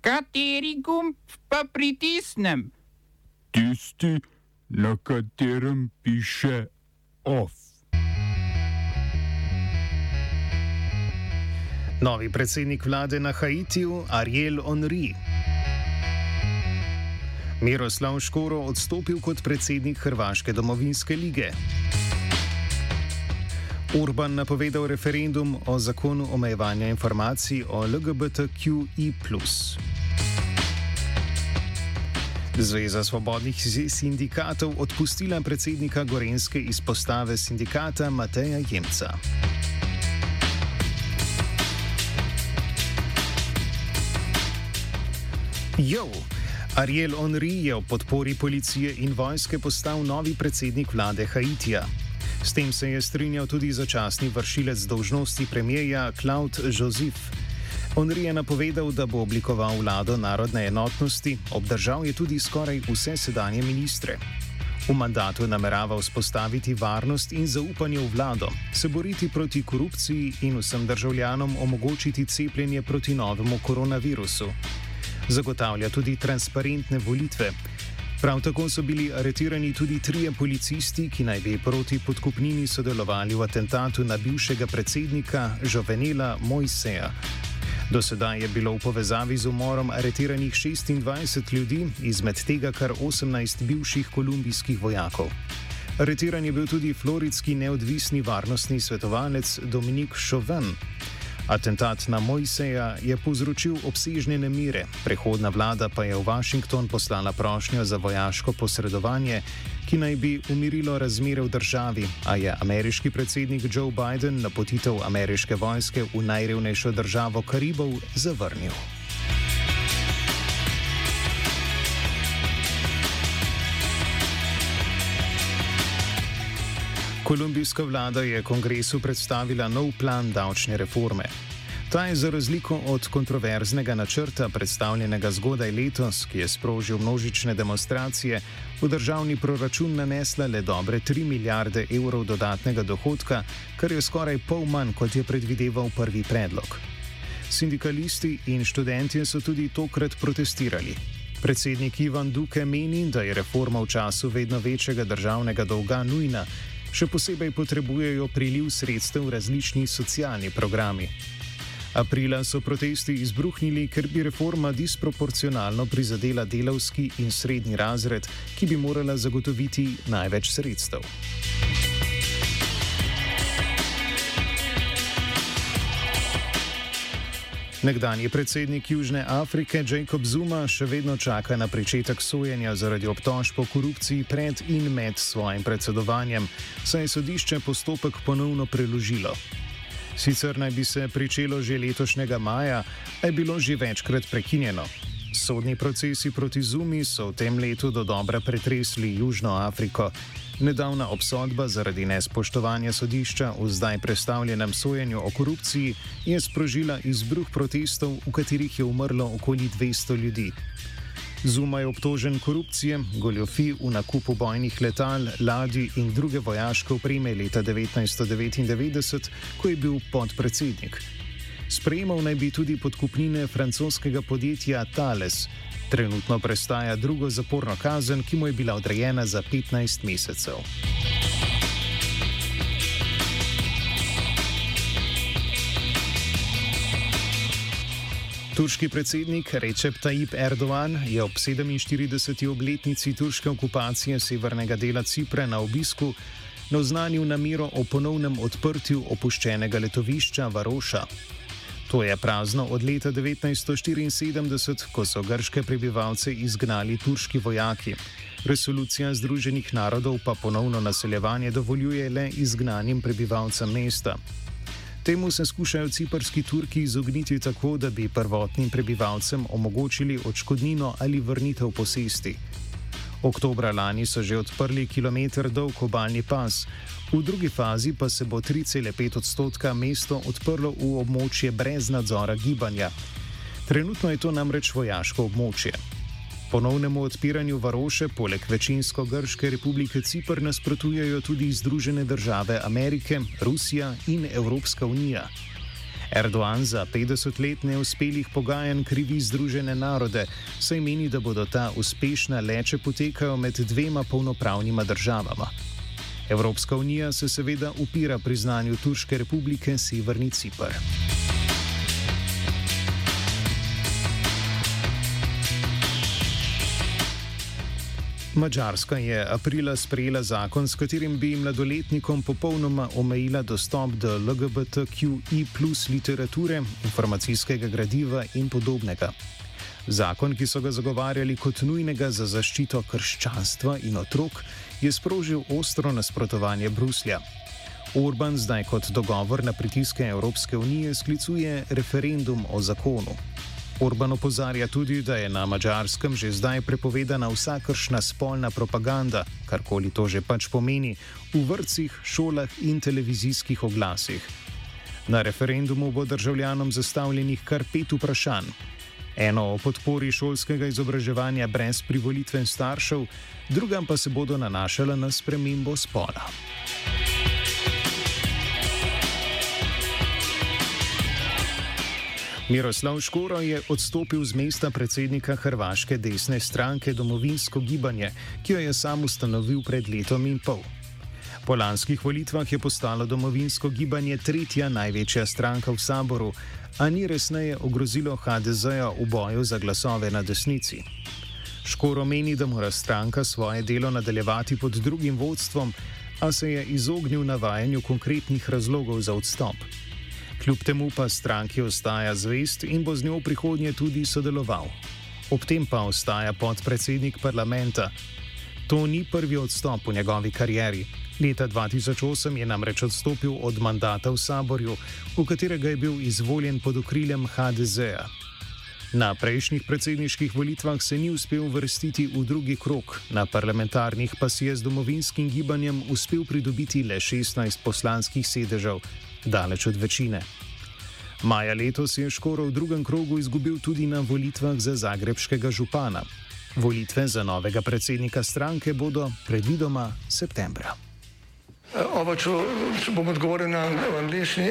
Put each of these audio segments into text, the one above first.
Kateri gumb pa pritisnem? Tisti, na katerem piše OF. Novi predsednik vlade na Haitiju, Ariel Henry. Miroslav Škoro odstopil kot predsednik Hrvaške domovinske lige. Urban napovedal referendum o zakonu omejevanja informacij o LGBTQI. Zveza svobodnih sindikatov odpustila predsednika Gorenske izpostave sindikata Mateja Jemca. Jo, Ariel Henry je v podpori policije in vojske postal novi predsednik vlade Haitija. S tem se je strinjal tudi začasni vršilec dolžnosti premijeja Klaud Josef. Henry je napovedal, da bo oblikoval vlado narodne enotnosti, obdržal je tudi skoraj vse sedanje ministre. V mandatu namerava vzpostaviti varnost in zaupanje v vlado, se boriti proti korupciji in vsem državljanom omogočiti cepljenje proti novemu koronavirusu. Zagotavlja tudi transparentne volitve. Prav tako so bili aretirani tudi trije policisti, ki naj bi proti podkupnini sodelovali v atentatu na bivšega predsednika Jovenela Mojseja. Do sedaj je bilo v povezavi z umorom aretiranih 26 ljudi, izmed tega kar 18 bivših kolumbijskih vojakov. Aretiran je bil tudi floridski neodvisni varnostni svetovalec Dominik Chauvin. Atentat na Mojseja je povzročil obsežne nemire, prehodna vlada pa je v Washington poslala prošnjo za vojaško posredovanje, ki naj bi umirilo razmere v državi, a je ameriški predsednik Joe Biden napotitev ameriške vojske v najrevnejšo državo Karibov zavrnil. Kolumbijska vlada je kongresu predstavila nov plan davčne reforme. Ta je za razliko od kontroverznega načrta, predstavljenega zgodaj letos, ki je sprožil množične demonstracije, v državni proračun nanesla le dobre 3 milijarde evrov dodatnega dohodka, kar je skoraj pol manj, kot je predvideval prvi predlog. Sindikalisti in študenti so tudi tokrat protestirali. Predsednik Ivan Duke meni, da je reforma v času vedno večjega državnega dolga nujna Še posebej potrebujejo priliv sredstev različni socialni programi. Aprila so protesti izbruhnili, ker bi reforma disproporcionalno prizadela delavski in srednji razred, ki bi morala zagotoviti največ sredstev. Nekdanji predsednik Južne Afrike Jacob Zuma še vedno čaka na začetek sojenja zaradi obtožb o korupciji pred in med svojim predsedovanjem, saj je sodišče postopek ponovno preložilo. Sicer naj bi se pričelo že letošnjega maja, a je bilo že večkrat prekinjeno. Sodni procesi proti Zumi so v tem letu do dobra pretresli Južno Afriko. Nedavna obsodba zaradi nespoštovanja sodišča v zdaj predstavljenem sojenju o korupciji je sprožila izbruh protestov, v katerih je umrlo okoli 200 ljudi. Zuma je obtožen korupcije, goljofi v nakupu bojnih letal, ladij in druge vojaške opreme leta 1999, ko je bil podpredsednik. Sprejemal naj bi tudi podkupnine francoskega podjetja Thales, Trenutno prestaja drugo zaporno kazen, ki mu je bila odrejena za 15 mesecev. Turški predsednik Recep Tayyip Erdogan je ob 47. obletnici turške okupacije severnega dela Cipra na obisku naznanil namero o ponovnem odprtju opuščenega letovišča Varoša. To je prazno od leta 1974, ko so grške prebivalce izgnali turški vojaki. Resolucija Združenih narodov pa ponovno naseljevanje dovoljuje le izgnanim prebivalcem mesta. Temu se skušajo ciprski Turki izogniti tako, da bi prvotnim prebivalcem omogočili odškodnino ali vrnitev posesti. Oktobra lani so že odprli kilometr dolg obaljni pas, v drugi fazi pa se bo 3,5 odstotka mesto odprlo v območje brez nadzora gibanja. Trenutno je to namreč vojaško območje. Ponovnemu odpiranju Varoše poleg večinsko Grške republike Cipr nasprotujejo tudi Združene države Amerike, Rusija in Evropska unija. Erdoğan za 50 let neuspelih pogajanj krivi Združene narode, saj meni, da bodo ta uspešna le, če potekajo med dvema polnopravnima državama. Evropska unija se seveda upira priznanju Turške republike Severni Cipr. Mačarska je aprila sprejela zakon, s katerim bi mladoletnikom popolnoma omejila dostop do LGBTQI plus literature, informacijskega gradiva in podobnega. Zakon, ki so ga zagovarjali kot nujnega za zaščito krščanstva in otrok, je sprožil ostro nasprotovanje Bruslja. Orban zdaj kot dogovor na pritiske Evropske unije sklicuje referendum o zakonu. Orban opozarja tudi, da je na mačarskem že zdaj prepovedana vsakršna spolna propaganda, karkoli to že pač pomeni, v vrtcih, šolah in televizijskih oglasih. Na referendumu bo državljanom zastavljenih kar pet vprašanj. Eno o podpori šolskega izobraževanja brez privolitve staršev, druga pa se bodo nanašala na spremembo spola. Miroslav Škoro je odstopil z mesta predsednika Hrvaške desne stranke Domovinsko gibanje, ki jo je sam ustanovil pred letom in pol. Po lanskih volitvah je postalo Domovinsko gibanje tretja največja stranka v saboru, a ni resneje ogrozilo HDZ-ja v boju za glasove na desnici. Škoro meni, da mora stranka svoje delo nadaljevati pod drugim vodstvom, a se je izognil navajanju konkretnih razlogov za odstop. Kljub temu pa stranki ostaja zvest in bo z njo v prihodnje tudi sodeloval. Ob tem pa ostaja podpredsednik parlamenta. To ni prvi odstop v njegovi karieri. Leta 2008 je namreč odstopil od mandata v saborju, v katerega je bil izvoljen pod okriljem HDZ-a. Na prejšnjih predsedniških volitvah se ni uspel vrstiti v drugi krok, na parlamentarnih pa si je z domovinskim gibanjem uspel pridobiti le 16 poslanskih sedežev, daleč od večine. Maja letos je Škoro v drugem krogu izgubil tudi na volitvah za zagrebskega župana. Volitve za novega predsednika stranke bodo predvidoma septembra. Oba, če, bom odgovoril na angliški.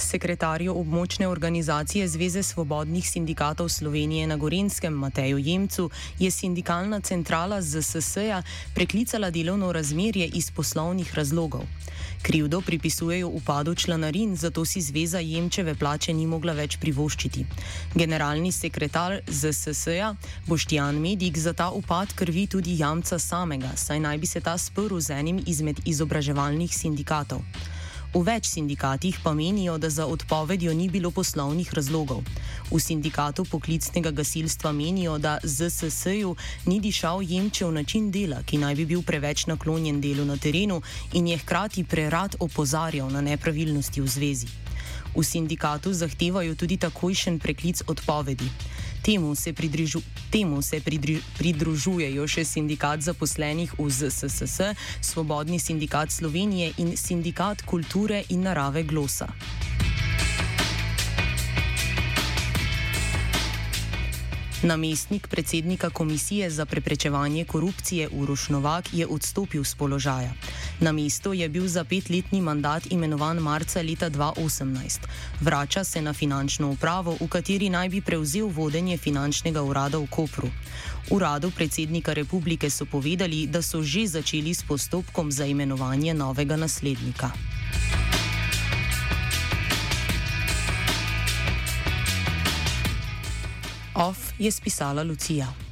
Sekretarju območne organizacije Zveze svobodnih sindikatov Slovenije na Gorenskem Mateju Jemcu je sindikalna centrala ZSS-ja preklicala delovno razmerje iz poslovnih razlogov. Krivdo pripisujejo upadu članarin, zato si zveza Jemčeve plače ni mogla več privoščiti. Generalni sekretar ZSS-ja Boštjan Medik za ta upad krvi tudi jamca samega, saj naj bi se ta sprl z enim izmed izobraževalnih sindikatov. V več sindikatih pa menijo, da za odpovedjo ni bilo poslovnih razlogov. V sindikatu poklicnega gasilstva menijo, da ZSS-ju ni dišal Jemčev način dela, ki naj bi bil preveč naklonjen delu na terenu in je hkrati prerad opozarjal na nepravilnosti v zvezi. V sindikatu zahtevajo tudi takojšen preklic odpovedi. Temu se, pridružu, temu se pridru, pridružujejo še sindikat zaposlenih v ZSS, Svobodni sindikat Slovenije in sindikat kulture in narave Glosa. Namestnik predsednika Komisije za preprečevanje korupcije Uroš Novak je odstopil z položaja. Na mesto je bil za petletni mandat imenovan marca leta 2018. Vrača se na finančno upravo, v kateri naj bi prevzel vodenje finančnega urada v Kopru. Uradu predsednika republike so povedali, da so že začeli s postopkom za imenovanje novega naslednika. Off je spisala Lucija.